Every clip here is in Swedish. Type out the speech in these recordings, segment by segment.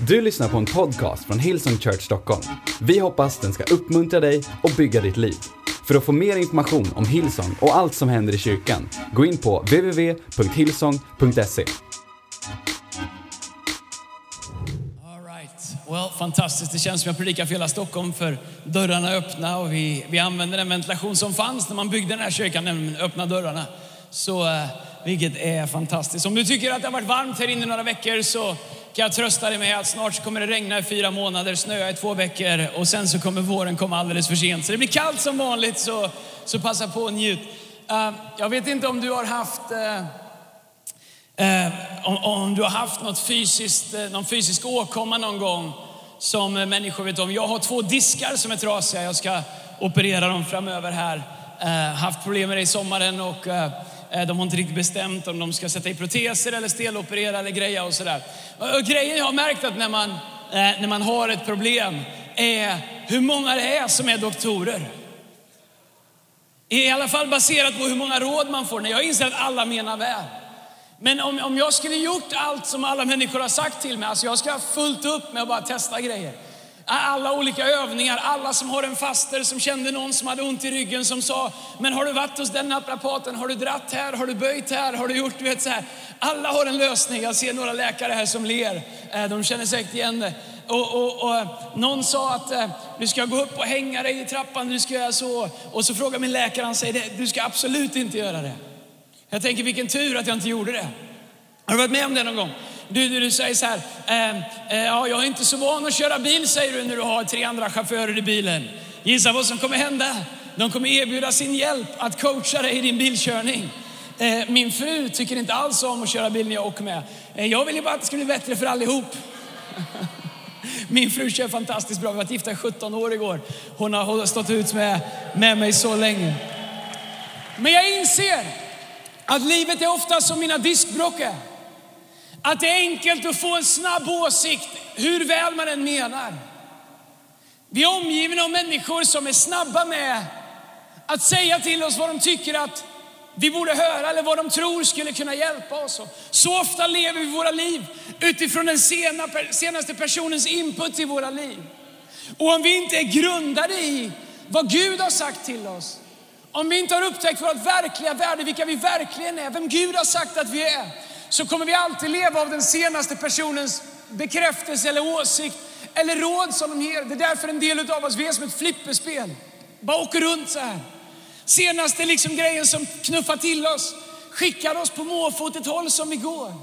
Du lyssnar på en podcast från Hillsong Church Stockholm. Vi hoppas den ska uppmuntra dig och bygga ditt liv. För att få mer information om Hillsong och allt som händer i kyrkan, gå in på www.hillsong.se. All right. Well, fantastiskt. Det känns som jag predikar för hela Stockholm för dörrarna är öppna och vi, vi använder den ventilation som fanns när man byggde den här kyrkan, nämligen öppna dörrarna. Så, eh, vilket är fantastiskt. Om du tycker att det har varit varmt här inne några veckor så jag trösta dig med att snart så kommer det regna i fyra månader, snöa i två veckor och sen så kommer våren komma alldeles för sent. Så det blir kallt som vanligt, så, så passa på och njut. Uh, jag vet inte om du har haft uh, uh, om, om du har haft något fysiskt, någon fysisk åkomma någon gång som människor vet om. Jag har två diskar som är trasiga. Jag ska operera dem framöver här. Haft problem med det i sommaren och Eh, de har inte riktigt bestämt om de ska sätta i proteser eller steloperera eller greja och sådär. Och, grejen jag har märkt att när man, eh, när man har ett problem är hur många det är som är doktorer. I alla fall baserat på hur många råd man får. När jag inser att alla menar väl. Men om, om jag skulle gjort allt som alla människor har sagt till mig, alltså jag ska ha fullt upp med att bara testa grejer. Alla olika övningar, alla som har en faster som kände någon som hade ont i ryggen som sa, men har du varit hos den naprapaten, har du dratt här, har du böjt här, har du gjort, du vet så här. Alla har en lösning. Jag ser några läkare här som ler, eh, de känner säkert igen det. Och, och, och eh, någon sa att eh, du ska gå upp och hänga dig i trappan, du ska göra så. Och så frågar min läkare, han säger, du ska absolut inte göra det. Jag tänker vilken tur att jag inte gjorde det. Har du varit med om det någon gång? Du, du, du säger så här, eh, eh, ja, jag är inte så van att köra bil säger du när du har tre andra chaufförer i bilen. Gissa vad som kommer hända? De kommer erbjuda sin hjälp att coacha dig i din bilkörning. Eh, min fru tycker inte alls om att köra bil när jag åker med. Eh, jag vill ju bara att det ska bli bättre för allihop. Min fru kör fantastiskt bra. Vi var gifta i 17 år igår. Hon har, hon har stått ut med, med mig så länge. Men jag inser att livet är ofta som mina diskbråck är. Att det är enkelt att få en snabb åsikt hur väl man än menar. Vi är omgivna av människor som är snabba med att säga till oss vad de tycker att vi borde höra eller vad de tror skulle kunna hjälpa oss. Så ofta lever vi våra liv utifrån den senaste personens input i våra liv. Och om vi inte är grundade i vad Gud har sagt till oss, om vi inte har upptäckt vårt verkliga värde, vilka vi verkligen är, vem Gud har sagt att vi är, så kommer vi alltid leva av den senaste personens bekräftelse eller åsikt eller råd som de ger. Det är därför en del av oss, vi är som ett flipperspel. Bara åker runt så här. Senaste liksom grejen som knuffar till oss, skickar oss på måfå åt ett håll som vi går.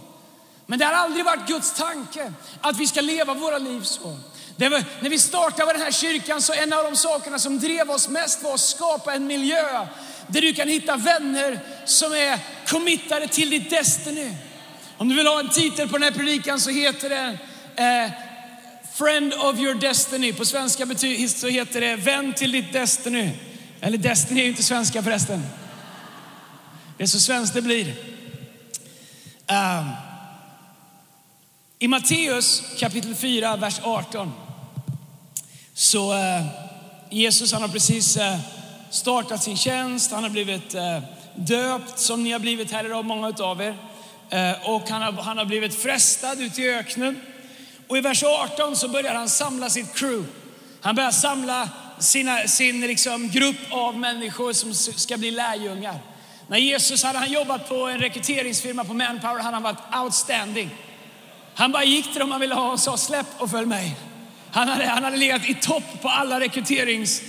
Men det har aldrig varit Guds tanke att vi ska leva våra liv så. Det var, när vi startade den här kyrkan så en av de sakerna som drev oss mest var att skapa en miljö där du kan hitta vänner som är committade till ditt destiny. Om du vill ha en titel på den här predikan så heter det eh, Friend of your destiny. På svenska så heter det Vän till ditt destiny. Eller destiny är ju inte svenska förresten. Det är så svenskt det blir. Um, I Matteus kapitel 4, vers 18 så uh, Jesus han har precis uh, startat sin tjänst, han har blivit uh, döpt som ni har blivit här idag, många av er. Eh, och han har, han har blivit frestad ute i öknen. Och i vers 18 så börjar han samla sitt crew. Han börjar samla sina, sin liksom grupp av människor som ska bli lärjungar. När Jesus hade han jobbat på en rekryteringsfirma på Manpower, hade han varit outstanding. Han bara gick till dem han ville ha och sa släpp och följ mig. Han hade, han hade legat i topp på alla rekryterings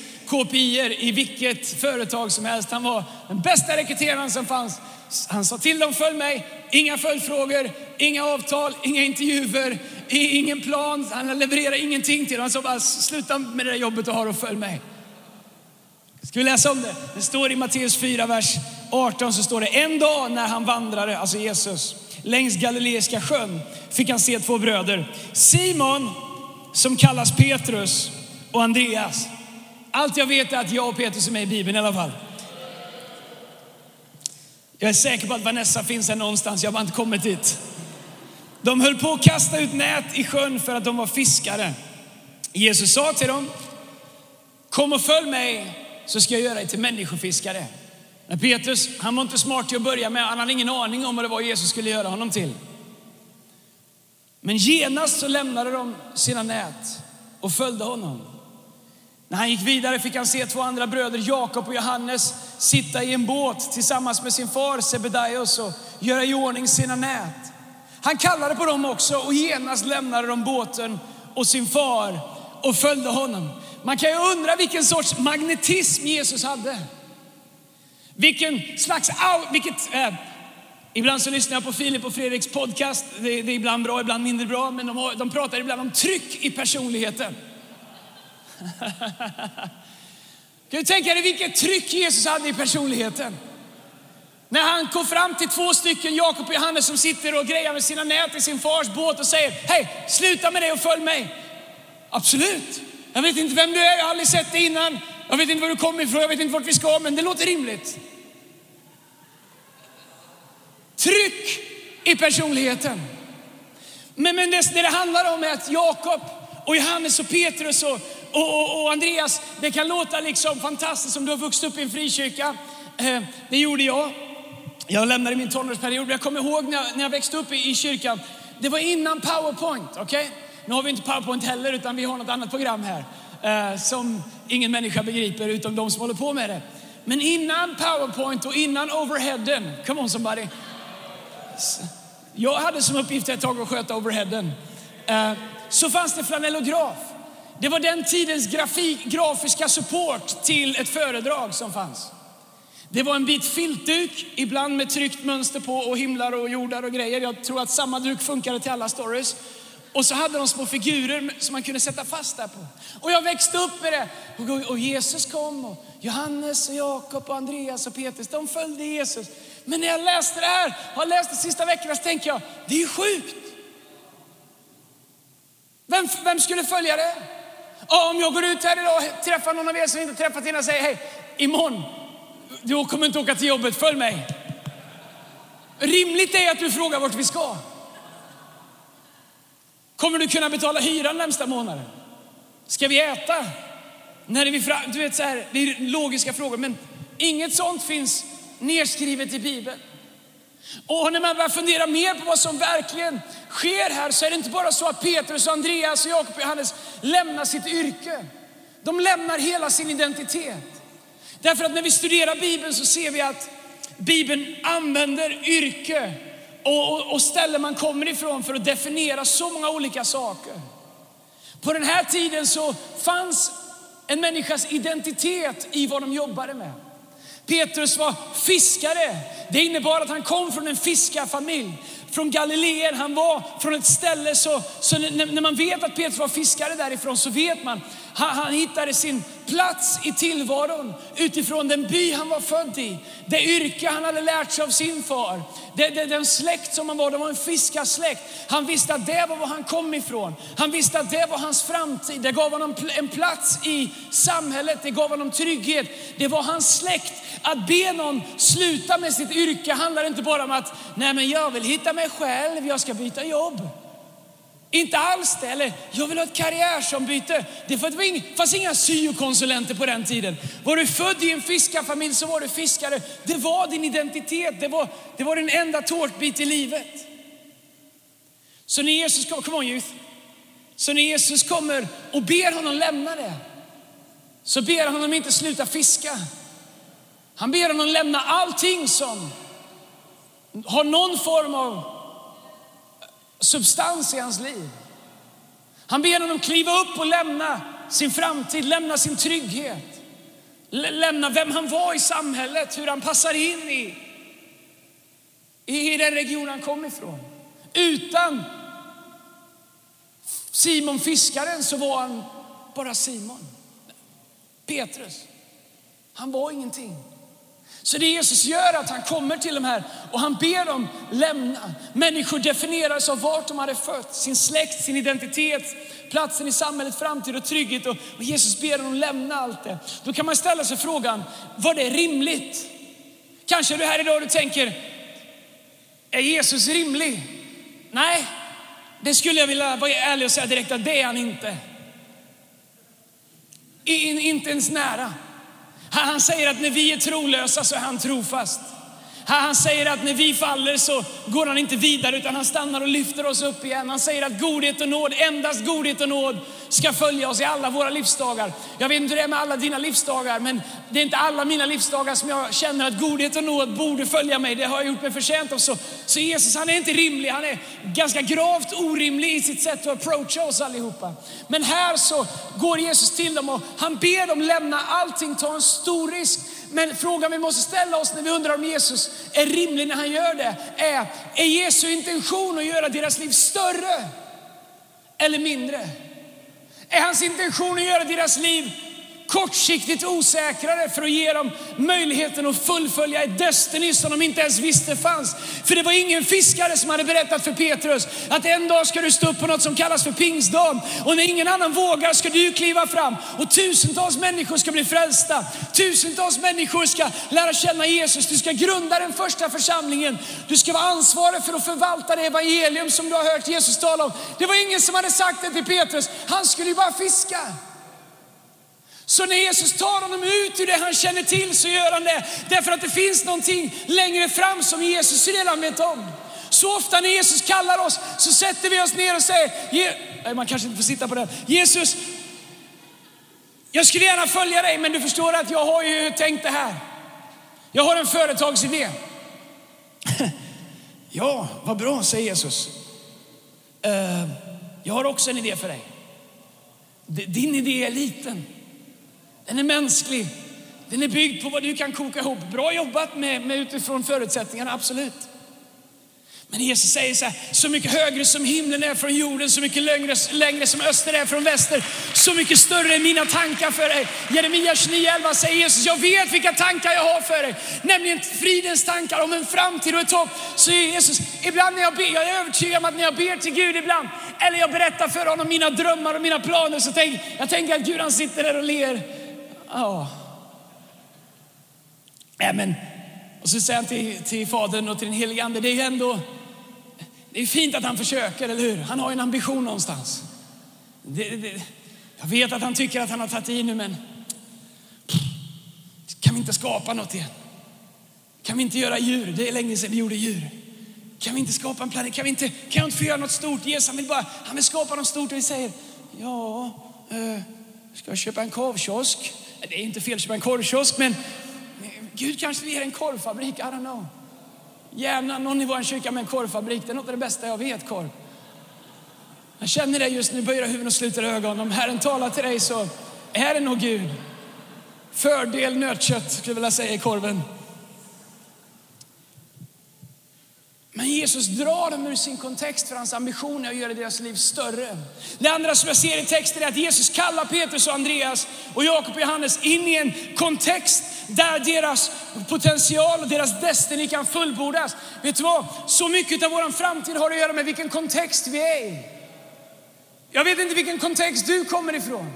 i vilket företag som helst. Han var den bästa rekryteraren som fanns. Han sa till dem, följ mig. Inga följdfrågor, inga avtal, inga intervjuer, ingen plan. Han levererade ingenting till dem. Han sa bara, sluta med det där jobbet du har och följ mig. Ska vi läsa om det? Det står i Matteus 4, vers 18 så står det, en dag när han vandrade, alltså Jesus, längs Galileiska sjön fick han se två bröder. Simon, som kallas Petrus, och Andreas. Allt jag vet är att jag och Petrus är med i Bibeln i alla fall. Jag är säker på att Vanessa finns här någonstans, jag har bara inte kommit dit. De höll på att kasta ut nät i sjön för att de var fiskare. Jesus sa till dem, kom och följ mig så ska jag göra dig till människofiskare. Men Petrus, han var inte smart till att börja med, han hade ingen aning om vad det var Jesus skulle göra honom till. Men genast så lämnade de sina nät och följde honom. När han gick vidare fick han se två andra bröder, Jakob och Johannes, sitta i en båt tillsammans med sin far Sebedaios och göra i ordning sina nät. Han kallade på dem också och genast lämnade de båten och sin far och följde honom. Man kan ju undra vilken sorts magnetism Jesus hade. Vilken slags, vilket, eh, ibland så lyssnar jag på Filip och Fredriks podcast. Det, det, är ibland bra, ibland mindre bra, men de, har, de pratar ibland om tryck i personligheten. kan du tänka dig vilket tryck Jesus hade i personligheten? När han kom fram till två stycken, Jakob och Johannes, som sitter och grejar med sina nät i sin fars båt och säger, hej, sluta med det och följ mig. Absolut. Jag vet inte vem du är, jag har aldrig sett dig innan. Jag vet inte var du kommer ifrån, jag vet inte vart vi ska, men det låter rimligt. Tryck i personligheten. Men, men det, det det handlar om är att Jakob och Johannes och Petrus och, och, och, och, Andreas, det kan låta liksom fantastiskt om du har vuxit upp i en frikyrka. Eh, det gjorde jag. Jag lämnade min tonårsperiod. Jag kommer ihåg när jag, när jag växte upp i, i kyrkan. Det var innan Powerpoint. Okay? Nu har vi inte Powerpoint heller, utan vi har något annat program här eh, som ingen människa begriper utom de som håller på med det. Men innan Powerpoint och innan overheaden, come on somebody. Jag hade som uppgift ett tag att sköta overheaden. Eh, så fanns det flanellograf. Det var den tidens grafik, grafiska support till ett föredrag som fanns. Det var en bit filtduk, ibland med tryckt mönster på och himlar och jordar och grejer. Jag tror att samma duk funkade till alla stories. Och så hade de små figurer som man kunde sätta fast där på. Och jag växte upp med det. Och Jesus kom och Johannes och Jakob och Andreas och Petrus, de följde Jesus. Men när jag läste det här, har läst det sista veckorna, så tänker jag, det är ju sjukt. Vem, vem skulle följa det? Och om jag går ut här idag och träffar någon av er som inte träffat innan och säger, hej, imorgon, du kommer inte åka till jobbet, följ mig. Rimligt är att du frågar vart vi ska. Kommer du kunna betala hyran nästa månad? Ska vi äta? När är vi fram? Du vet, så här, det är logiska frågor, men inget sånt finns nedskrivet i Bibeln. Och när man börjar fundera mer på vad som verkligen sker här så är det inte bara så att Petrus, och Andreas, och Jakob och Johannes lämnar sitt yrke. De lämnar hela sin identitet. Därför att när vi studerar Bibeln så ser vi att Bibeln använder yrke och, och, och ställen man kommer ifrån för att definiera så många olika saker. På den här tiden så fanns en människas identitet i vad de jobbade med. Petrus var fiskare. Det innebar att han kom från en fiskarfamilj. Från Galileen, han var från ett ställe så, så när, när man vet att Petrus var fiskare därifrån så vet man han, han hittade sin plats i tillvaron utifrån den by han var född i. Det yrke han hade lärt sig av sin far. Det, det, den släkt som han var, det var en fiskarsläkt. Han visste att det var var han kom ifrån. Han visste att det var hans framtid. Det gav honom en plats i samhället, det gav honom trygghet. Det var hans släkt. Att be någon sluta med sitt yrke handlar inte bara om att, nej men jag vill hitta mig själv, jag ska byta jobb. Inte alls det. Eller jag vill ha ett karriärsombyte. Det fanns inga syokonsulenter på den tiden. Var du född i en fiskarfamilj så var du fiskare. Det var din identitet. Det var, det var din enda tårtbit i livet. Så när Jesus kommer, come on youth. Så när Jesus kommer och ber honom lämna det, så ber han honom inte sluta fiska. Han ber honom lämna allting som har någon form av substans i hans liv. Han ber honom kliva upp och lämna sin framtid, lämna sin trygghet. Lämna vem han var i samhället, hur han passar in i, i den region han kom ifrån. Utan Simon fiskaren så var han bara Simon. Petrus, han var ingenting. Så det Jesus gör är att han kommer till de här och han ber dem lämna. Människor definieras av vart de hade fötts, sin släkt, sin identitet, platsen i samhället, framtid och trygghet. Och, Jesus ber dem lämna allt det. Då kan man ställa sig frågan, var det rimligt? Kanske är du här idag och du tänker, är Jesus rimlig? Nej, det skulle jag vilja vara ärlig och säga direkt att det är han inte. In, inte ens nära. Han säger att när vi är trolösa så är han trofast. Han säger att när vi faller så går han inte vidare utan han stannar och lyfter oss upp igen. Han säger att godhet och nåd, endast godhet och nåd ska följa oss i alla våra livsdagar. Jag vet inte hur det är med alla dina livsdagar, men det är inte alla mina livsdagar som jag känner att godhet och nåd borde följa mig. Det har jag gjort mig förtjänt av. Så, så Jesus han är inte rimlig, han är ganska gravt orimlig i sitt sätt att approacha oss allihopa. Men här så går Jesus till dem och han ber dem lämna allting, ta en stor risk. Men frågan vi måste ställa oss när vi undrar om Jesus är rimlig när han gör det är, är Jesu intention att göra deras liv större eller mindre? Är hans intention att göra deras liv kortsiktigt osäkrare för att ge dem möjligheten att fullfölja ett Destiny som de inte ens visste fanns. För det var ingen fiskare som hade berättat för Petrus att en dag ska du stå upp på något som kallas för pingstdagen och när ingen annan vågar ska du kliva fram och tusentals människor ska bli frälsta. Tusentals människor ska lära känna Jesus. Du ska grunda den första församlingen. Du ska vara ansvarig för att förvalta det evangelium som du har hört Jesus tala om. Det var ingen som hade sagt det till Petrus. Han skulle ju bara fiska. Så när Jesus tar honom ut ur det han känner till så gör han det därför att det finns någonting längre fram som Jesus redan vet om. Så ofta när Jesus kallar oss så sätter vi oss ner och säger, nej, man kanske inte får sitta på den. Jesus, jag skulle gärna följa dig men du förstår att jag har ju tänkt det här. Jag har en företagsidé. ja, vad bra, säger Jesus. Uh, jag har också en idé för dig. Din idé är liten. Den är mänsklig. Den är byggd på vad du kan koka ihop. Bra jobbat med, med utifrån förutsättningarna, absolut. Men Jesus säger så här, så mycket högre som himlen är från jorden, så mycket längre, längre som öster är från väster, så mycket större är mina tankar för dig. Jeremia 29.11 säger Jesus, jag vet vilka tankar jag har för dig, nämligen fridens tankar om en framtid och ett hopp. Så Jesus, ibland när jag ber, jag är övertygad om att när jag ber till Gud ibland, eller jag berättar för honom mina drömmar och mina planer, så tänk, jag tänker att Gud han sitter där och ler Ja. Men, och så säger han till, till Fadern och till den helige Ande, det är ju ändå det är fint att han försöker, eller hur? Han har en ambition någonstans. Det, det, jag vet att han tycker att han har tagit i nu, men kan vi inte skapa något igen? Kan vi inte göra djur? Det är länge sedan vi gjorde djur. Kan vi inte skapa en planet? Kan vi inte, kan jag inte få göra något stort? Jesus han vill bara, han vill skapa något stort och vi säger, ja, eh, ska jag köpa en korvkiosk? Det är inte fel att köpa en korvkiosk, men Gud kanske ger en korvfabrik. I don't know. Gärna någon i vår kyrka med en korvfabrik. Det är något av det bästa jag vet, korv. Jag känner det just nu, böjer huvudet och sluter ögonen. Om Herren talar till dig så är det nog Gud. Fördel nötkött skulle jag vilja säga i korven. Men Jesus drar dem ur sin kontext för hans ambition är att göra deras liv större. Det andra som jag ser i texten är att Jesus kallar Petrus och Andreas och Jakob och Johannes in i en kontext där deras potential och deras destiny kan fullbordas. Vet du vad? Så mycket av vår framtid har att göra med vilken kontext vi är i. Jag vet inte vilken kontext du kommer ifrån.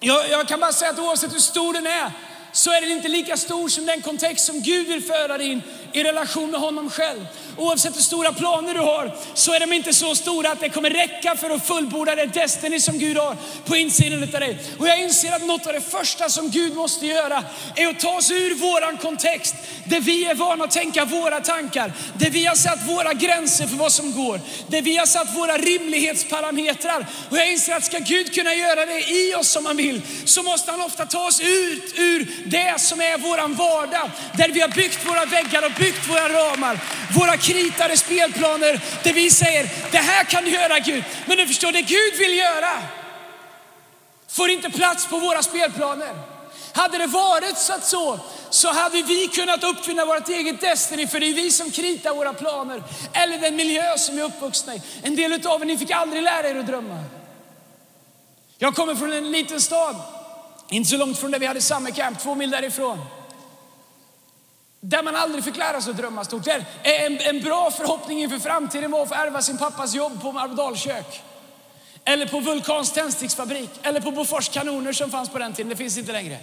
Jag, jag kan bara säga att oavsett hur stor den är så är den inte lika stor som den kontext som Gud vill föra dig in i relation med honom själv. Oavsett hur stora planer du har så är de inte så stora att det kommer räcka för att fullborda det Destiny som Gud har på insidan av dig. Och jag inser att något av det första som Gud måste göra är att ta oss ur våran kontext där vi är vana att tänka våra tankar, där vi har satt våra gränser för vad som går, där vi har satt våra rimlighetsparametrar. Och jag inser att ska Gud kunna göra det i oss som han vill så måste han ofta ta oss ut ur det som är våran vardag, där vi har byggt våra väggar och byggt byggt våra ramar, våra kritade spelplaner där vi säger, det här kan du göra Gud. Men du förstår, det Gud vill göra får inte plats på våra spelplaner. Hade det varit så, att så, så hade vi kunnat uppfinna vårt eget Destiny, för det är vi som kritar våra planer. Eller den miljö som vi är uppvuxna i. En del av er, ni fick aldrig lära er att drömma. Jag kommer från en liten stad, inte så långt från där vi hade summer camp, två mil därifrån. Där man aldrig fick lära sig att drömma stort. Där en, en bra förhoppning inför framtiden var att få ärva sin pappas jobb på Marbodalkök. Eller på Vulkans tändsticksfabrik. Eller på Bofors kanoner som fanns på den tiden, det finns inte längre.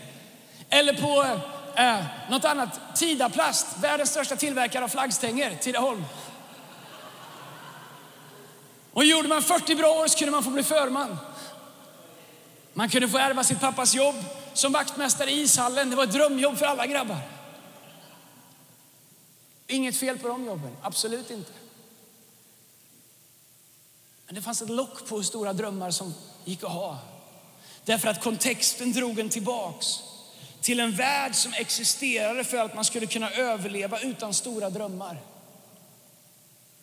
Eller på eh, något annat, Tidaplast, världens största tillverkare av flaggstänger, Tidaholm. Och gjorde man 40 bra år så kunde man få bli förman. Man kunde få ärva sitt pappas jobb som vaktmästare i ishallen. Det var ett drömjobb för alla grabbar. Inget fel på de jobben, absolut inte. Men det fanns ett lock på hur stora drömmar som gick att ha. Därför att kontexten drog en tillbaks till en värld som existerade för att man skulle kunna överleva utan stora drömmar.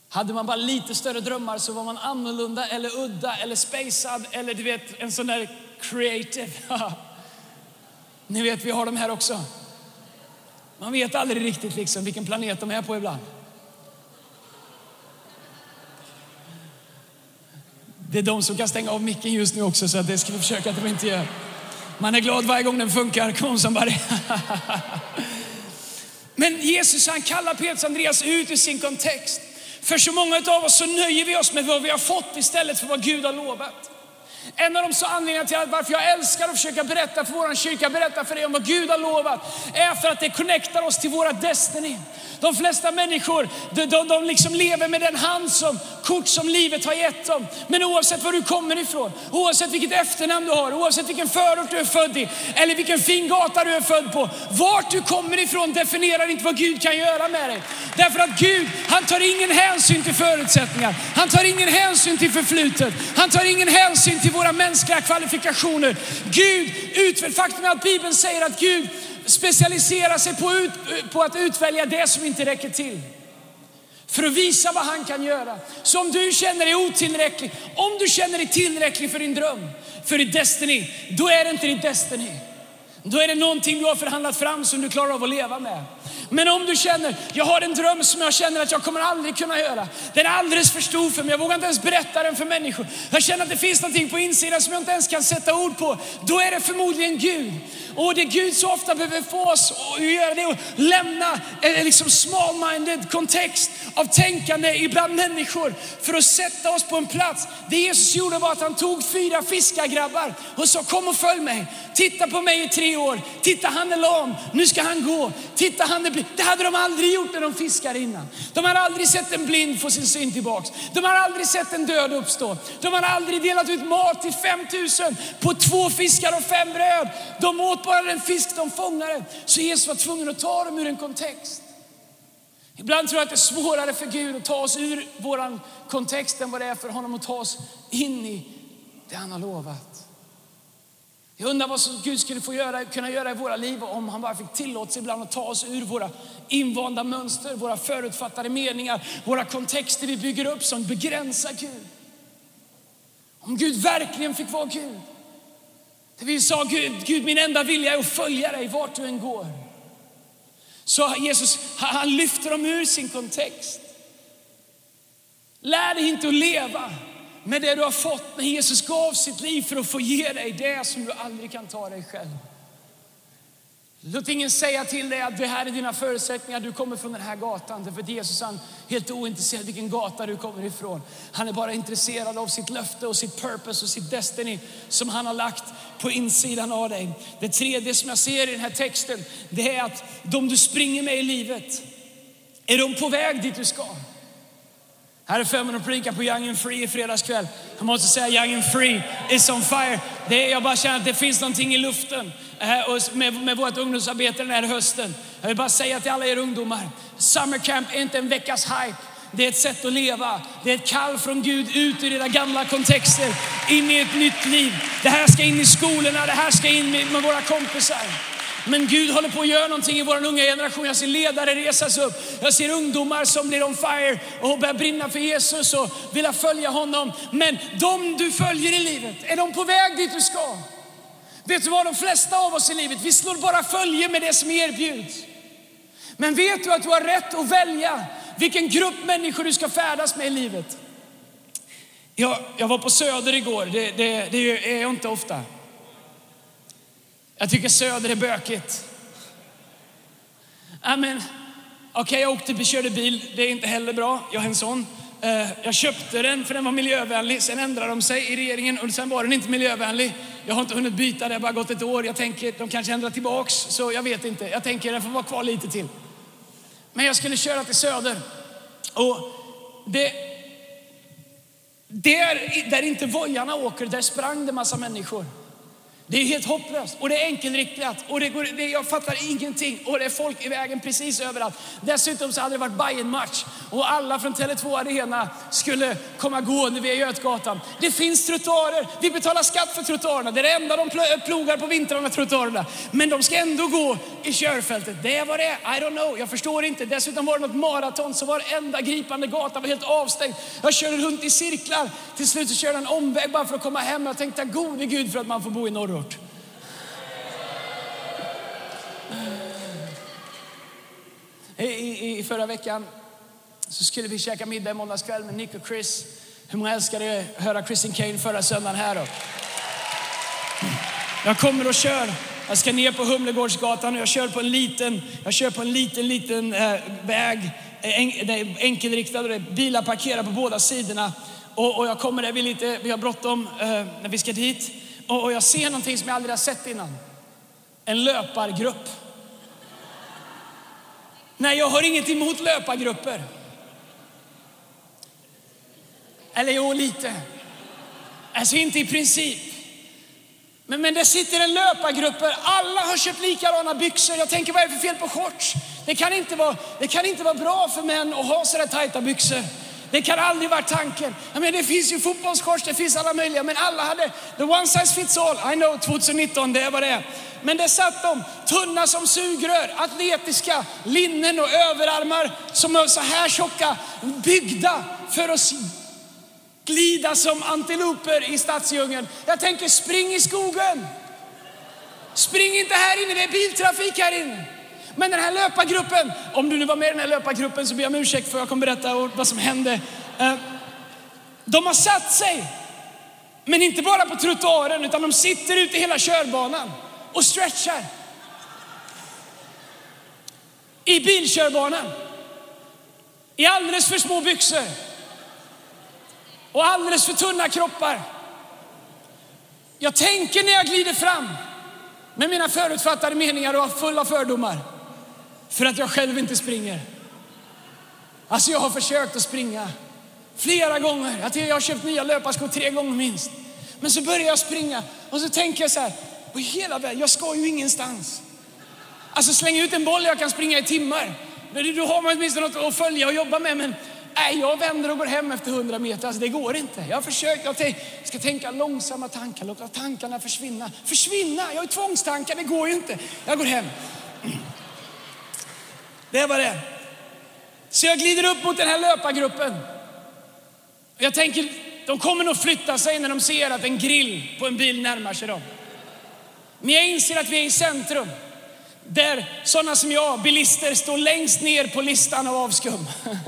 Hade man bara lite större drömmar så var man annorlunda eller udda eller spacad eller du vet en sån där creative. Ni vet, vi har de här också. Man vet aldrig riktigt liksom vilken planet de är på ibland. Det är de som kan stänga av micken just nu också, så det ska vi försöka att de inte gör. Man är glad varje gång den funkar. Kom som bara... Men Jesus han kallar Petrus och Andreas ut ur sin kontext. För så många av oss så nöjer vi oss med vad vi har fått istället för vad Gud har lovat. En av de så anledningarna till att varför jag älskar att försöka berätta för vår kyrka, berätta för dig om vad Gud har lovat, är för att det connectar oss till våra destiny. De flesta människor, de, de, de liksom lever med den hand som, kort som livet har gett dem. Men oavsett var du kommer ifrån, oavsett vilket efternamn du har, oavsett vilken förort du är född i, eller vilken fin gata du är född på. Vart du kommer ifrån definierar inte vad Gud kan göra med dig. Därför att Gud, han tar ingen hänsyn till förutsättningar. Han tar ingen hänsyn till förflutet. Han tar ingen hänsyn till våra mänskliga kvalifikationer. Gud, utför, faktum är att Bibeln säger att Gud specialisera sig på, ut, på att utvälja det som inte räcker till. För att visa vad han kan göra. Så om du känner dig otillräcklig, om du känner dig tillräcklig för din dröm, för din destiny, då är det inte din destiny. Då är det någonting du har förhandlat fram som du klarar av att leva med. Men om du känner, jag har en dröm som jag känner att jag kommer aldrig kunna göra. Den är alldeles för stor för mig, jag vågar inte ens berätta den för människor. Jag känner att det finns någonting på insidan som jag inte ens kan sätta ord på. Då är det förmodligen Gud. Och det Gud så ofta behöver få oss att göra det är att lämna en liksom small-minded kontext av tänkande ibland människor för att sätta oss på en plats. Det Jesus gjorde var att han tog fyra fiskargrabbar och sa kom och följ mig. Titta på mig i tre år. Titta han är lam, nu ska han gå. Titta han är blind. Det hade de aldrig gjort när de fiskade innan. De hade aldrig sett en blind få sin syn tillbaks. De hade aldrig sett en död uppstå. De hade aldrig delat ut mat till 5000 på två fiskar och fem bröd. De åt bara den fisk de fångade. Så Jesus var tvungen att ta dem ur en kontext. Ibland tror jag att det är svårare för Gud att ta oss ur vår kontext än vad det är för honom att ta oss in i det han har lovat. Jag undrar vad Gud skulle få göra, kunna göra i våra liv om han bara fick tillåtelse ibland att ta oss ur våra invanda mönster, våra förutfattade meningar, våra kontexter vi bygger upp som begränsar Gud. Om Gud verkligen fick vara Gud. Där vi sa Gud, Gud min enda vilja är att följa dig vart du än går. Så Jesus, han lyfter dem ur sin kontext. Lär dig inte att leva med det du har fått när Jesus gav sitt liv för att få ge dig det som du aldrig kan ta dig själv. Låt ingen säga till dig att det här är dina förutsättningar, du kommer från den här gatan. Därför att Jesus han är helt ointresserad vilken gata du kommer ifrån. Han är bara intresserad av sitt löfte och sitt purpose och sitt destiny som han har lagt på insidan av dig. Det tredje som jag ser i den här texten, det är att de du springer med i livet, är de på väg dit du ska? Här är Femman att predika på Young and Free i fredagskväll. Jag måste säga Young and Free is on fire. Det är, jag bara känner att det finns någonting i luften eh, med, med vårt ungdomsarbete den här hösten. Jag vill bara säga till alla er ungdomar, Summer Camp är inte en veckas hype. Det är ett sätt att leva. Det är ett kall från Gud ut ur era gamla kontexter, in i ett nytt liv. Det här ska in i skolorna, det här ska in med, med våra kompisar. Men Gud håller på att göra någonting i vår unga generation. Jag ser ledare resas upp. Jag ser ungdomar som blir on fire och börjar brinna för Jesus och vill följa honom. Men de du följer i livet, är de på väg dit du ska? Vet du vad, de flesta av oss i livet, vi slår bara följe med det som erbjuds. Men vet du att du har rätt att välja vilken grupp människor du ska färdas med i livet? Jag, jag var på Söder igår, det, det, det är jag inte ofta. Jag tycker Söder är bökigt. Amen. Okej, okay, jag åkte, körde bil. Det är inte heller bra. Jag är en sån. Eh, jag köpte den för den var miljövänlig. Sen ändrade de sig i regeringen och sen var den inte miljövänlig. Jag har inte hunnit byta, det har bara gått ett år. Jag tänker de kanske ändrar tillbaks, så jag vet inte. Jag tänker den får vara kvar lite till. Men jag skulle köra till Söder och det, där, där inte vojarna åker, där sprang det massa människor. Det är helt hopplöst och det är enkelriktat och det går, det, jag fattar ingenting och det är folk i vägen precis överallt. Dessutom så hade det varit bayern match och alla från Tele2 Arena skulle komma gående via Götgatan. Det finns trottoarer, vi betalar skatt för trottoarerna. Det är det enda de plogar på vintrarna, trottoarerna. Men de ska ändå gå i körfältet. Det är vad det är, I don't know, jag förstår inte. Dessutom var det något maraton så varenda gripande gata var helt avstängd. Jag körde runt i cirklar. Till slut så körde jag en omväg bara för att komma hem. Jag tänkte gode gud för att man får bo i norr hört. I, i, I förra veckan så skulle vi käka middag i måndagskväll med Nick och Chris. Hur många älskade att höra Christian Kane förra söndagen här då? Jag kommer och kör. Jag ska ner på Humlegårdsgatan och jag kör på en liten, jag kör på en liten, liten äh, väg. Eh, en, enkelriktad och det är bilar parkerade på båda sidorna. Och, och jag kommer där, vi, lite, vi har bråttom äh, när vi ska dit och jag ser någonting som jag aldrig har sett innan. En löpargrupp. Nej, jag har inget emot löpargrupper. Eller jo, lite. Alltså inte i princip. Men, men det sitter en löpargrupp, alla har köpt likadana byxor. Jag tänker, vad är det för fel på shorts? Det kan inte vara, det kan inte vara bra för män att ha sådär tajta byxor. Det kan aldrig vara tanken. Jag menar, det finns ju fotbollskors, det finns alla möjliga, men alla hade the one size fits all. I know 2019, det är vad det är. Men det satt de, tunna som sugrör, atletiska, linnen och överarmar som är så här tjocka, byggda för att glida som antiloper i stadsdjungeln. Jag tänker, spring i skogen. Spring inte här inne, det är biltrafik här inne. Men den här löpargruppen, om du nu var med i den här löpargruppen så ber jag om ursäkt för jag kommer berätta vad som hände. Eh, de har satt sig, men inte bara på trottoaren utan de sitter ute i hela körbanan och stretchar. I bilkörbanan. I alldeles för små byxor. Och alldeles för tunna kroppar. Jag tänker när jag glider fram med mina förutfattade meningar och fulla fördomar. För att jag själv inte springer. Alltså jag har försökt att springa flera gånger. Jag har köpt nya löparskor tre gånger minst. Men så börjar jag springa och så tänker jag så här, på hela vägen, jag ska ju ingenstans. Alltså släng ut en boll, jag kan springa i timmar. Då har man åtminstone något att följa och jobba med. Men nej, jag vänder och går hem efter hundra meter. Alltså det går inte. Jag har försökt, jag ska tänka långsamma tankar, låta tankarna försvinna. Försvinna? Jag har tvångstankar, det går ju inte. Jag går hem. Det var det. Så jag glider upp mot den här löpargruppen. Jag tänker, de kommer nog flytta sig när de ser att en grill på en bil närmar sig dem. Men jag inser att vi är i centrum. Där sådana som jag, bilister, står längst ner på listan av avskum.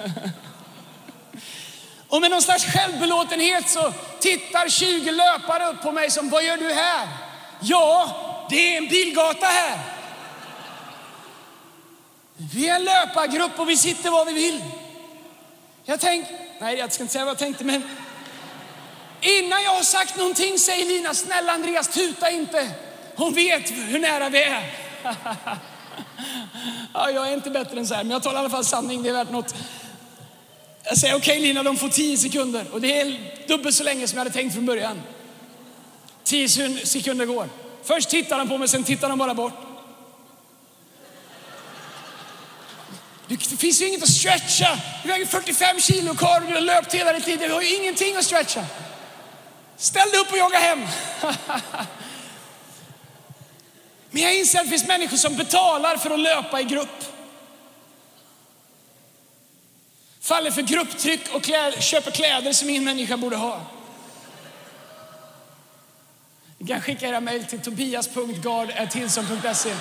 Och med någon slags självbelåtenhet så tittar 20 löpare upp på mig som, vad gör du här? Ja, det är en bilgata här. Vi är en löpargrupp och vi sitter var vi vill. Jag tänkte, nej jag ska inte säga vad jag tänkte, men innan jag har sagt någonting säger Lina, snälla Andreas tuta inte. Hon vet hur nära vi är. ja, jag är inte bättre än så här, men jag talar i alla fall sanning, det är värt något. Jag säger okej okay, Lina, de får tio sekunder och det är dubbelt så länge som jag hade tänkt från början. Tio sekunder går. Först tittar de på mig, sen tittar de bara bort. Det finns ju inget att stretcha. Du väger 45 kilo kvar och du har löpt hela ditt liv. Du har ju ingenting att stretcha. Ställ dig upp och jogga hem. Men jag inser att det finns människor som betalar för att löpa i grupp. Faller för grupptryck och klä, köper kläder som ingen människa borde ha. Ni kan skicka era mejl till tobias.gard.tilson.se.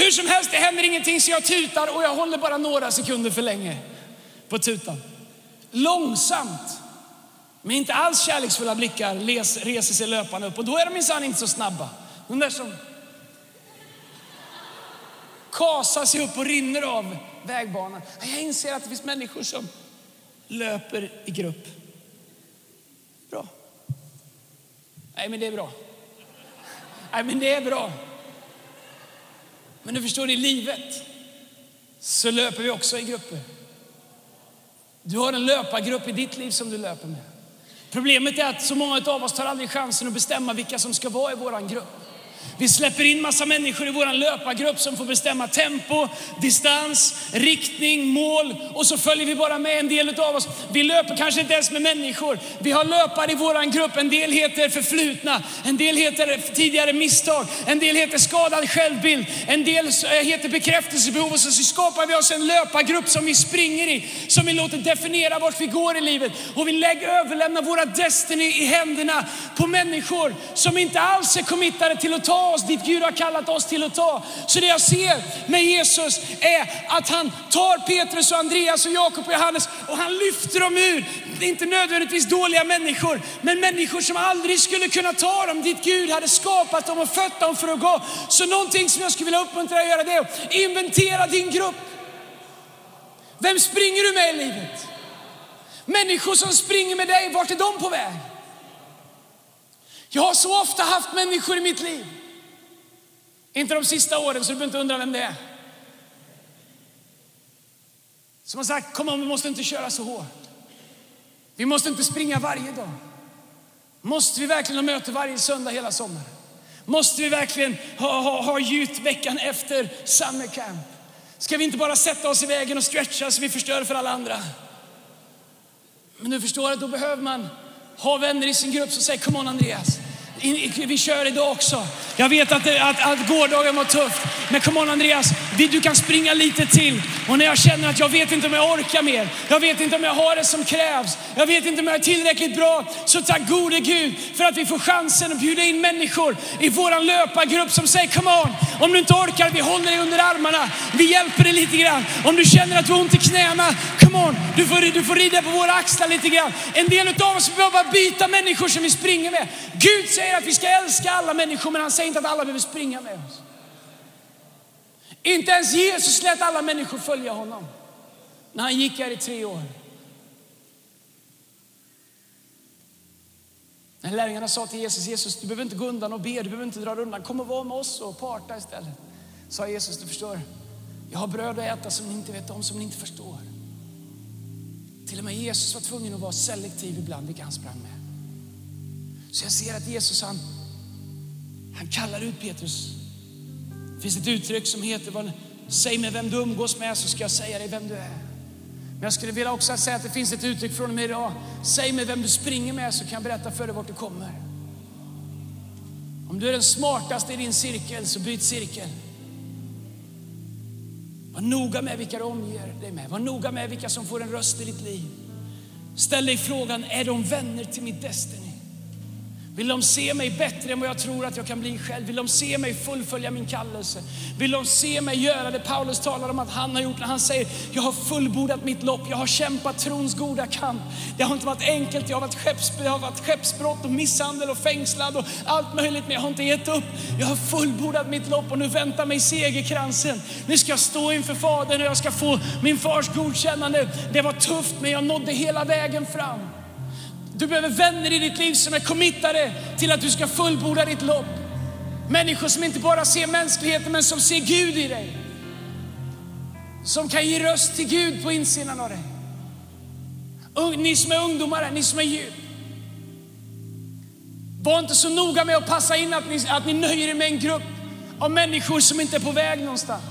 Hur som helst, det händer ingenting så jag tutar och jag håller bara några sekunder för länge på tutan. Långsamt, med inte alls kärleksfulla blickar, reser sig löparna upp och då är de minsann inte så snabba. De där som kasar sig upp och rinner av vägbanan. Jag inser att det finns människor som löper i grupp. Bra. Nej, men det är bra. Nej, men det är bra. Men du förstår, i livet så löper vi också i grupper. Du har en löpargrupp i ditt liv som du löper med. Problemet är att så många av oss tar aldrig chansen att bestämma vilka som ska vara i vår grupp. Vi släpper in massa människor i vår löpargrupp som får bestämma tempo, distans, riktning, mål. Och så följer vi bara med en del av oss. Vi löper kanske inte ens med människor. Vi har löpare i vår grupp. En del heter förflutna, en del heter tidigare misstag, en del heter skadad självbild, en del eh, heter bekräftelsebehov. Och så skapar vi oss en löpargrupp som vi springer i, som vi låter definiera vart vi går i livet. Och vi lägger, överlämnar våra destiny i händerna på människor som inte alls är committade till att ta oss dit Gud har kallat oss till att ta. Så det jag ser med Jesus är att han tar Petrus och Andreas och Jakob och Johannes och han lyfter dem ur, inte nödvändigtvis dåliga människor, men människor som aldrig skulle kunna ta dem dit Gud hade skapat dem och fött dem för att gå. Så någonting som jag skulle vilja uppmuntra dig att göra det är att inventera din grupp. Vem springer du med i livet? Människor som springer med dig, vart är de på väg? Jag har så ofta haft människor i mitt liv inte de sista åren, så du behöver inte undra vem det är. Som har sagt, kom on, vi måste inte köra så hårt. Vi måste inte springa varje dag. Måste vi verkligen ha möte varje söndag hela sommaren? Måste vi verkligen ha, ha, ha gjut veckan efter summer camp? Ska vi inte bara sätta oss i vägen och stretcha så vi förstör för alla andra? Men du förstår att då behöver man ha vänner i sin grupp som säger, kom on Andreas, vi kör idag också. Jag vet att, det, att, att gårdagen var tufft, men kom on Andreas, du kan springa lite till. Och när jag känner att jag vet inte om jag orkar mer, jag vet inte om jag har det som krävs, jag vet inte om jag är tillräckligt bra, så tack gode Gud för att vi får chansen att bjuda in människor i våran löpargrupp som säger come on, om du inte orkar, vi håller dig under armarna, vi hjälper dig lite grann. Om du känner att du har ont i knäna, come on, du får, du får rida på våra axlar lite grann. En del av oss behöver byta människor som vi springer med. Gud säger, säger att vi ska älska alla människor, men han säger inte att alla behöver springa med oss. Inte ens Jesus lät alla människor följa honom när han gick här i tre år. När lärjungarna sa till Jesus, Jesus du behöver inte gå undan och be, du behöver inte dra undan, kom och var med oss och parta istället. Sa Jesus, du förstår, jag har bröd att äta som ni inte vet om, som ni inte förstår. Till och med Jesus var tvungen att vara selektiv ibland vilka han sprang med. Så jag ser att Jesus han, han kallar ut Petrus. Det finns ett uttryck som heter, säg mig vem du umgås med så ska jag säga dig vem du är. Men jag skulle vilja också säga att det finns ett uttryck från och med idag. Säg mig vem du springer med så kan jag berätta för dig vart du kommer. Om du är den smartaste i din cirkel så byt cirkel. Var noga med vilka du omger dig med. Var noga med vilka som får en röst i ditt liv. Ställ dig frågan, är de vänner till mitt Destiny? Vill de se mig bättre än vad jag tror att jag kan bli själv? Vill de se mig fullfölja min kallelse? Vill de se mig göra det Paulus talar om att han har gjort när han säger jag har fullbordat mitt lopp, jag har kämpat trons goda kamp. Det har inte varit enkelt, jag har varit, skepps, jag har varit skeppsbrott och misshandel och fängslad och allt möjligt men jag har inte gett upp. Jag har fullbordat mitt lopp och nu väntar mig segerkransen. Nu ska jag stå inför Fadern och jag ska få min fars godkännande. Det var tufft men jag nådde hela vägen fram. Du behöver vänner i ditt liv som är committade till att du ska fullborda ditt lopp. Människor som inte bara ser mänskligheten men som ser Gud i dig. Som kan ge röst till Gud på insidan av dig. Ni som är ungdomar, ni som är djup. Var inte så noga med att passa in att ni, att ni nöjer er med en grupp av människor som inte är på väg någonstans.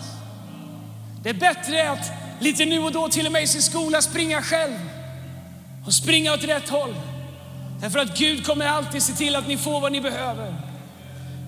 Det är bättre att lite nu och då till och med i sin skola springa själv och springa åt rätt håll Därför att Gud kommer alltid se till att ni får vad ni behöver.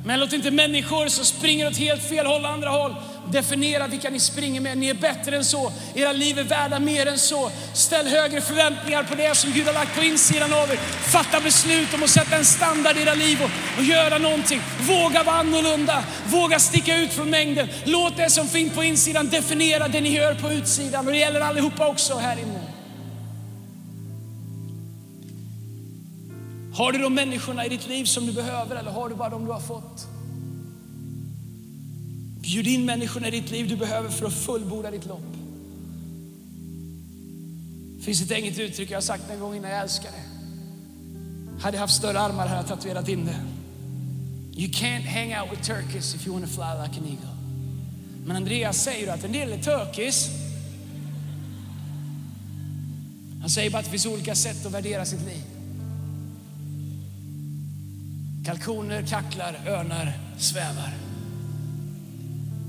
Men låt inte människor som springer åt helt fel håll, andra håll, definiera vilka ni springer med. Ni är bättre än så. Era liv är värda mer än så. Ställ högre förväntningar på det som Gud har lagt på insidan av er. Fatta beslut om att sätta en standard i era liv och, och göra någonting. Våga vara annorlunda. Våga sticka ut från mängden. Låt det som finns på insidan definiera det ni gör på utsidan. Och det gäller allihopa också här inne. Har du de människorna i ditt liv som du behöver eller har du bara de du har fått? Bjud in människorna i ditt liv du behöver för att fullborda ditt lopp. Det finns ett enkelt uttryck jag har sagt en gång innan, jag älskar det. Hade jag haft större armar hade jag tatuerat in det. You can't hang out with turkeys if you want to fly like an eagle. Men Andreas säger att en del är turkeys. Han säger bara att det finns olika sätt att värdera sitt liv. Kalkoner kacklar, örnar svävar.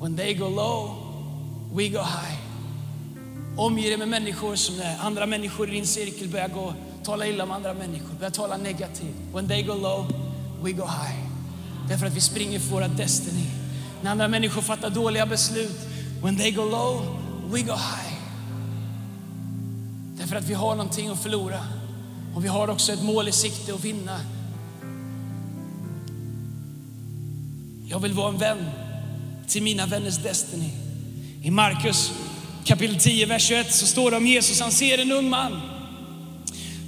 When they go low, we go high. Omge dig med människor som när andra människor i din cirkel börjar gå, tala illa om andra människor, börjar tala negativt. When they go low, we go high. Därför att vi springer för våra destiny. När andra människor fattar dåliga beslut, when they go low, we go high. Därför att vi har någonting att förlora. Och vi har också ett mål i sikte att vinna. Jag vill vara en vän till mina vänners destiny. I Markus kapitel 10, vers 21 så står det om Jesus, han ser en ung man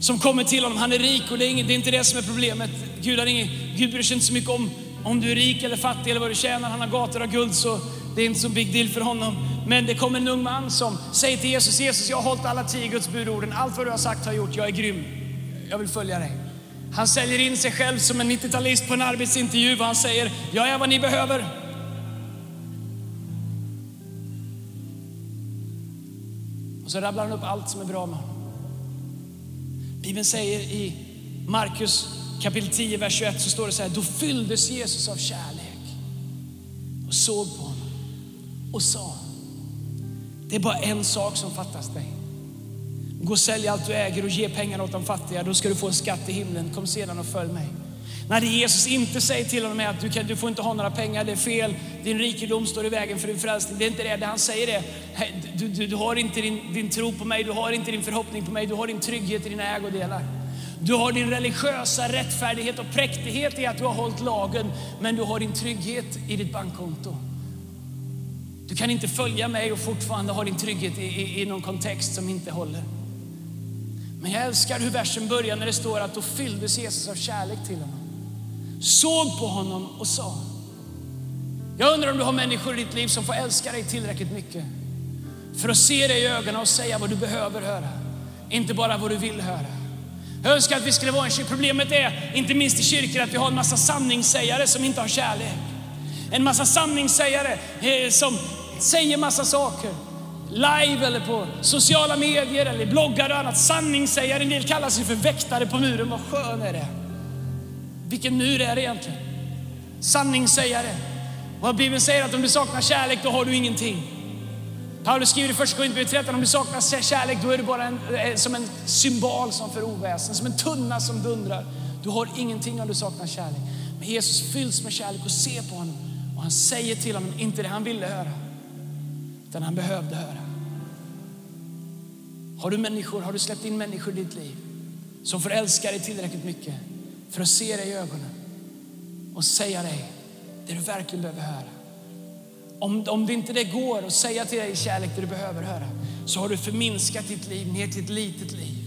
som kommer till honom. Han är rik och det är, inget, det är inte det som är problemet. Gud, har inget, Gud bryr sig inte så mycket om om du är rik eller fattig eller vad du tjänar. Han har gator av guld så det är inte så big deal för honom. Men det kommer en ung man som säger till Jesus, Jesus jag har hållit alla tio Guds budorden. Allt vad du har sagt har jag gjort. Jag är grym. Jag vill följa dig. Han säljer in sig själv som en 90-talist på en arbetsintervju och han säger, jag är vad ni behöver. Och så rabblar han upp allt som är bra med honom. Bibeln säger i Markus kapitel 10, vers 21 så står det så här, då fylldes Jesus av kärlek och såg på honom och sa, det är bara en sak som fattas dig. Gå och sälj allt du äger och ge pengar åt de fattiga, då ska du få en skatt i himlen. Kom sedan och följ mig. När det Jesus inte säger till honom är att du, kan, du får inte ha några pengar, det är fel, din rikedom står i vägen för din frälsning. Det är inte det. Det han säger är, du, du, du har inte din, din tro på mig, du har inte din förhoppning på mig, du har din trygghet i dina ägodelar. Du har din religiösa rättfärdighet och präktighet i att du har hållit lagen, men du har din trygghet i ditt bankkonto. Du kan inte följa mig och fortfarande ha din trygghet i, i, i någon kontext som inte håller. Men jag älskar hur versen börjar när det står att då fylldes Jesus av kärlek till honom. Såg på honom och sa. Jag undrar om du har människor i ditt liv som får älska dig tillräckligt mycket för att se dig i ögonen och säga vad du behöver höra, inte bara vad du vill höra. Jag önskar att vi skulle vara en kyrka. Problemet är, inte minst i kyrkor, att vi har en massa sanningssägare som inte har kärlek. En massa sanningssägare eh, som säger massa saker. Live eller på sociala medier eller bloggar och annat. Sanningssägare, en del kallar sig för väktare på muren. Vad skön är det? Vilken mur är det egentligen? Sanningssägare. Vad Bibeln säger att om du saknar kärlek, då har du ingenting. Paulus skriver i första Korinthierbrevet 13, om du saknar kärlek, då är du bara en, eh, som en symbol som för oväsen, som en tunna som dundrar. Du har ingenting om du saknar kärlek. Men Jesus fylls med kärlek och ser på honom. Och han säger till honom, inte det han ville höra, utan han behövde höra. Har du människor, har du släppt in människor i ditt liv som får älska dig tillräckligt mycket för att se dig i ögonen och säga dig det du verkligen behöver höra? Om, om det inte det går att säga till dig i kärlek det du behöver höra, så har du förminskat ditt liv ner till ett litet liv.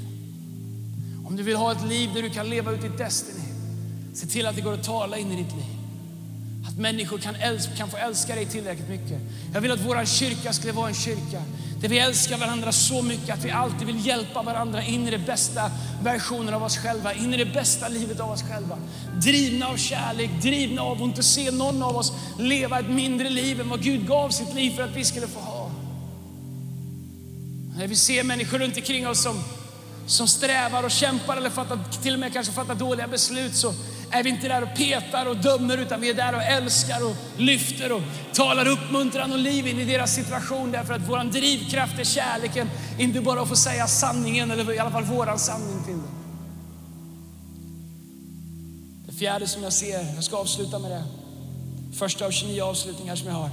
Om du vill ha ett liv där du kan leva ut ditt destiny, se till att det går att tala in i ditt liv. Att människor kan, älska, kan få älska dig tillräckligt mycket. Jag vill att vår kyrka skulle vara en kyrka där vi älskar varandra så mycket att vi alltid vill hjälpa varandra in i det bästa versionen av oss själva, in i det bästa livet av oss själva. Drivna av kärlek, drivna av att inte se någon av oss leva ett mindre liv än vad Gud gav sitt liv för att vi skulle få ha. När vi ser människor runt omkring oss som, som strävar och kämpar eller fattar, till och med kanske fattar dåliga beslut så är vi inte där och petar och dömer utan vi är där och älskar och lyfter och talar uppmuntran och liv in i deras situation därför att vår drivkraft är kärleken. Inte bara att få säga sanningen eller i alla fall våran sanning till dem. Det fjärde som jag ser, jag ska avsluta med det. Första av 29 avslutningar som jag har.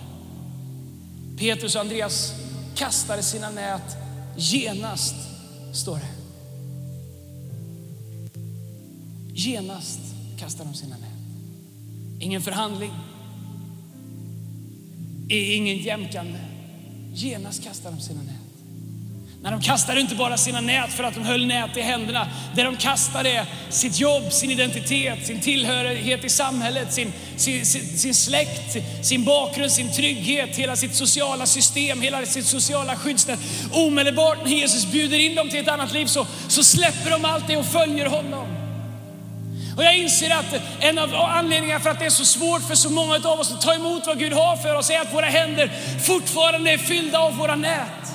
Petrus och Andreas kastade sina nät genast, står det. Genast kastar de sina nät. Ingen förhandling, ingen jämkande. Genast kastar de sina nät. När de kastade inte bara sina nät för att de höll nät i händerna. Det de kastade är sitt jobb, sin identitet, sin tillhörighet i samhället, sin, sin, sin, sin släkt, sin bakgrund, sin trygghet, hela sitt sociala system, hela sitt sociala skyddsnät. Omedelbart när Jesus bjuder in dem till ett annat liv så, så släpper de allt det och följer honom. Och jag inser att en av anledningarna för att det är så svårt för så många av oss att ta emot vad Gud har för oss är att våra händer fortfarande är fyllda av våra nät.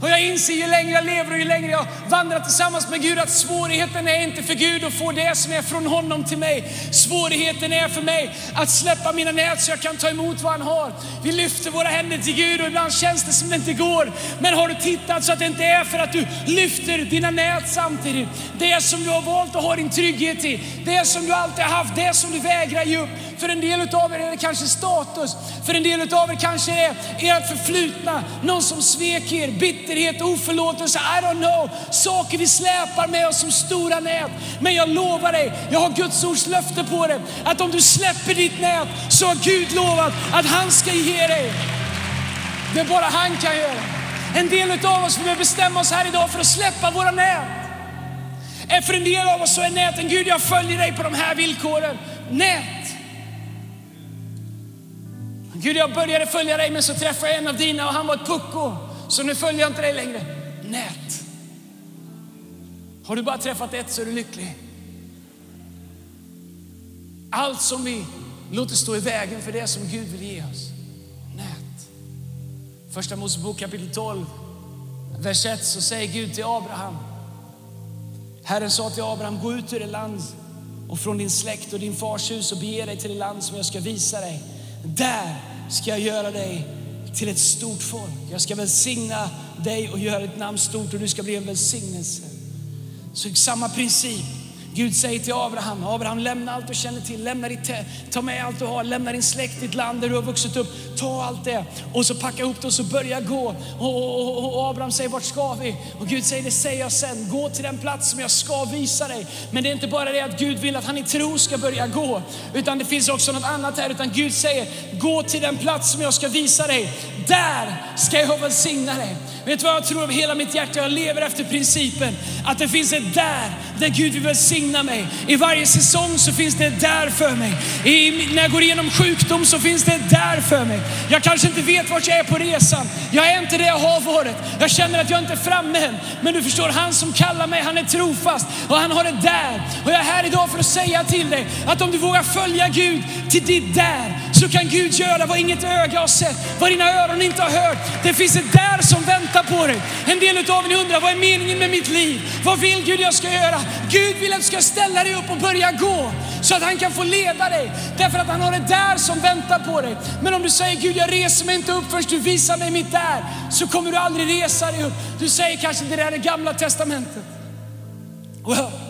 Och jag inser ju längre jag lever och ju längre jag vandrar tillsammans med Gud att svårigheten är inte för Gud att få det som är från honom till mig. Svårigheten är för mig att släppa mina nät så jag kan ta emot vad han har. Vi lyfter våra händer till Gud och ibland känns det som det inte går. Men har du tittat så att det inte är för att du lyfter dina nät samtidigt. Det som du har valt att ha din trygghet i, det som du alltid har haft, det som du vägrar ge upp. För en del av er är det kanske status, för en del av er kanske är ert förflutna, någon som svek er, bitterhet, oförlåtelse, I don't know. Saker vi släpar med oss som stora nät. Men jag lovar dig, jag har Guds ords löfte på dig, att om du släpper ditt nät så har Gud lovat att han ska ge dig det bara han kan göra. En del av oss behöver bestämma oss här idag för att släppa våra nät. Eh, för en del av oss så är näten, Gud jag följer dig på de här villkoren. Nät. Gud jag började följa dig men så träffade jag en av dina och han var ett pucko. Så nu följer jag inte dig längre. Nät. Har du bara träffat ett så är du lycklig. Allt som vi låter stå i vägen för det som Gud vill ge oss. Nät. Första Mosebok kapitel 12, vers 1 så säger Gud till Abraham. Herren sa till Abraham, gå ut ur det land och från din släkt och din fars hus och bege dig till det land som jag ska visa dig. Där ska jag göra dig till ett stort folk. Jag ska välsigna dig och göra ditt namn stort och du ska bli en välsignelse. Så samma princip. Gud säger till Abraham, Abraham lämna allt du känner till, lämna ditt, ta med allt du har, lämna din släkt, ditt land där du har vuxit upp, ta allt det och så packa ihop det och så börja gå. Och, och, och, och Abraham säger, vart ska vi? Och Gud säger, det säger jag sen, gå till den plats som jag ska visa dig. Men det är inte bara det att Gud vill att han i tro ska börja gå, utan det finns också något annat här, utan Gud säger, gå till den plats som jag ska visa dig. Där ska jag välsigna dig. Vet du vad jag tror av hela mitt hjärta? Jag lever efter principen att det finns ett där, där Gud vill välsigna mig. I varje säsong så finns det ett där för mig. I, när jag går igenom sjukdom så finns det ett där för mig. Jag kanske inte vet vart jag är på resan. Jag är inte det jag har varit. Jag känner att jag inte är framme än. Men du förstår, han som kallar mig, han är trofast och han har ett där. Och jag är här idag för att säga till dig att om du vågar följa Gud till ditt där så kan Gud göra vad inget öga har sett, vad dina öron inte har hört. Det finns ett där som väntar på dig. En del av er undrar, vad är meningen med mitt liv? Vad vill Gud jag ska göra? Gud vill att du ska ställa dig upp och börja gå så att han kan få leda dig. Därför att han har ett där som väntar på dig. Men om du säger Gud jag reser mig inte upp förrän du visar mig mitt där så kommer du aldrig resa dig upp. Du säger kanske det där är gamla testamentet. Well,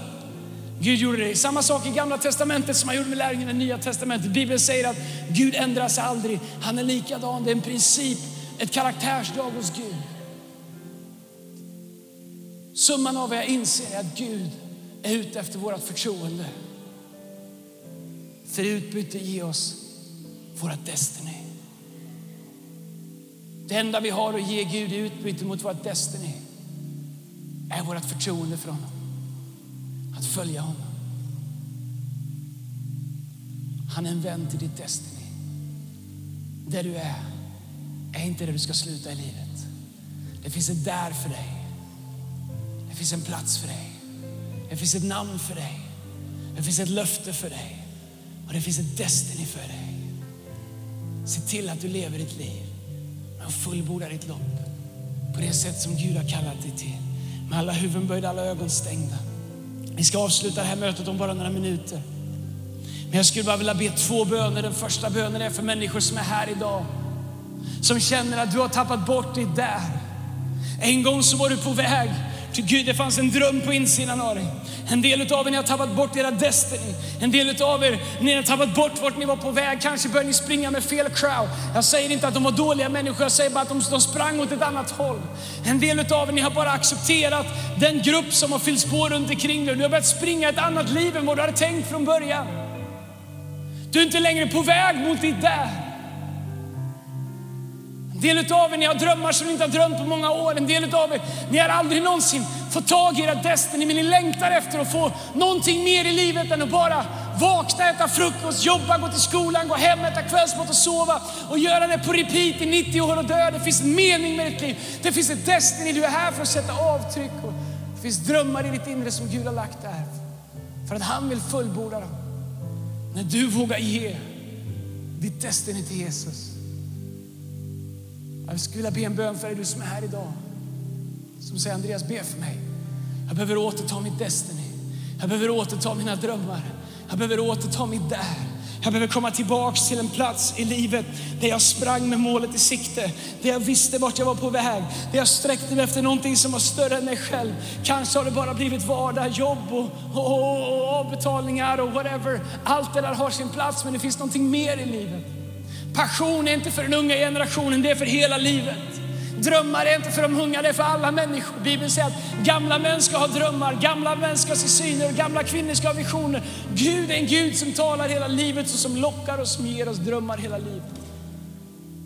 Gud gjorde det. Samma sak i gamla testamentet som han gjorde med lärjungarna i nya testamentet. Bibeln säger att Gud ändrar sig aldrig. Han är likadan. Det är en princip, ett karaktärsdrag hos Gud. Summan av vad jag inser är att Gud är ute efter vårt förtroende. För utbyte ge oss vårt Destiny. Det enda vi har att ge Gud i utbyte mot vårt Destiny är vårt förtroende för honom. Att följa honom. Han är en vän till ditt Destiny. Där du är, är inte där du ska sluta i livet. Det finns ett där för dig. Det finns en plats för dig. Det finns ett namn för dig. Det finns ett löfte för dig. Och det finns ett Destiny för dig. Se till att du lever ditt liv och fullbordar ditt lopp på det sätt som Gud har kallat dig till. Med alla huvuden böjda, alla ögon stängda. Vi ska avsluta det här mötet om bara några minuter. Men jag skulle bara vilja be två böner. Den första bönen är för människor som är här idag. Som känner att du har tappat bort ditt där. En gång så var du på väg Ty Gud. Det fanns en dröm på insidan av dig. En del av er ni har tappat bort era destiny. En del av er ni har tappat bort vart ni var på väg. Kanske började ni springa med fel crowd. Jag säger inte att de var dåliga människor, jag säger bara att de, de sprang åt ett annat håll. En del av er ni har bara accepterat den grupp som har fyllts på runt omkring dig. Du har börjat springa ett annat liv än vad du hade tänkt från början. Du är inte längre på väg mot ditt där. En del av er ni har drömmar som ni inte har drömt på många år. En del av er ni har aldrig någonsin fått tag i era destiny men ni längtar efter att få någonting mer i livet än att bara vakna, äta frukost, jobba, gå till skolan, gå hem, äta kvällsmat och sova och göra det på repeat i 90 år och dö. Det finns mening med ditt liv. Det finns ett destiny. Du är här för att sätta avtryck. Och det finns drömmar i ditt inre som Gud har lagt där. För att han vill fullborda dem. När du vågar ge ditt destiny till Jesus. Jag skulle vilja be en bön för dig du som är här idag. som säger Andreas, be för mig. Jag behöver återta mitt Destiny. Jag behöver återta mina drömmar. Jag behöver återta mitt där. Jag behöver komma tillbaks till en plats i livet där jag sprang med målet i sikte, där jag visste vart jag var på väg, där jag sträckte mig efter någonting som var större än mig själv. Kanske har det bara blivit vardag, jobb och, och, och, och avbetalningar och whatever. Allt det där har sin plats, men det finns någonting mer i livet. Passion är inte för den unga generationen, det är för hela livet. Drömmar är inte för de unga, det är för alla människor. Bibeln säger att gamla män ska ha drömmar, gamla män ska se syner, gamla kvinnor ska ha visioner. Gud är en Gud som talar hela livet och som lockar och som ger oss drömmar hela livet.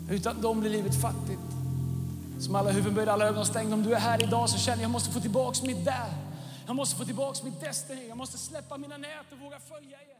Utan dem blir livet fattigt. Som alla huvuden böjda, alla ögon stängda. Om du är här idag så känner jag, jag måste få tillbaks mitt där. Jag måste få tillbaks mitt Destiny. Jag måste släppa mina nät och våga följa igen.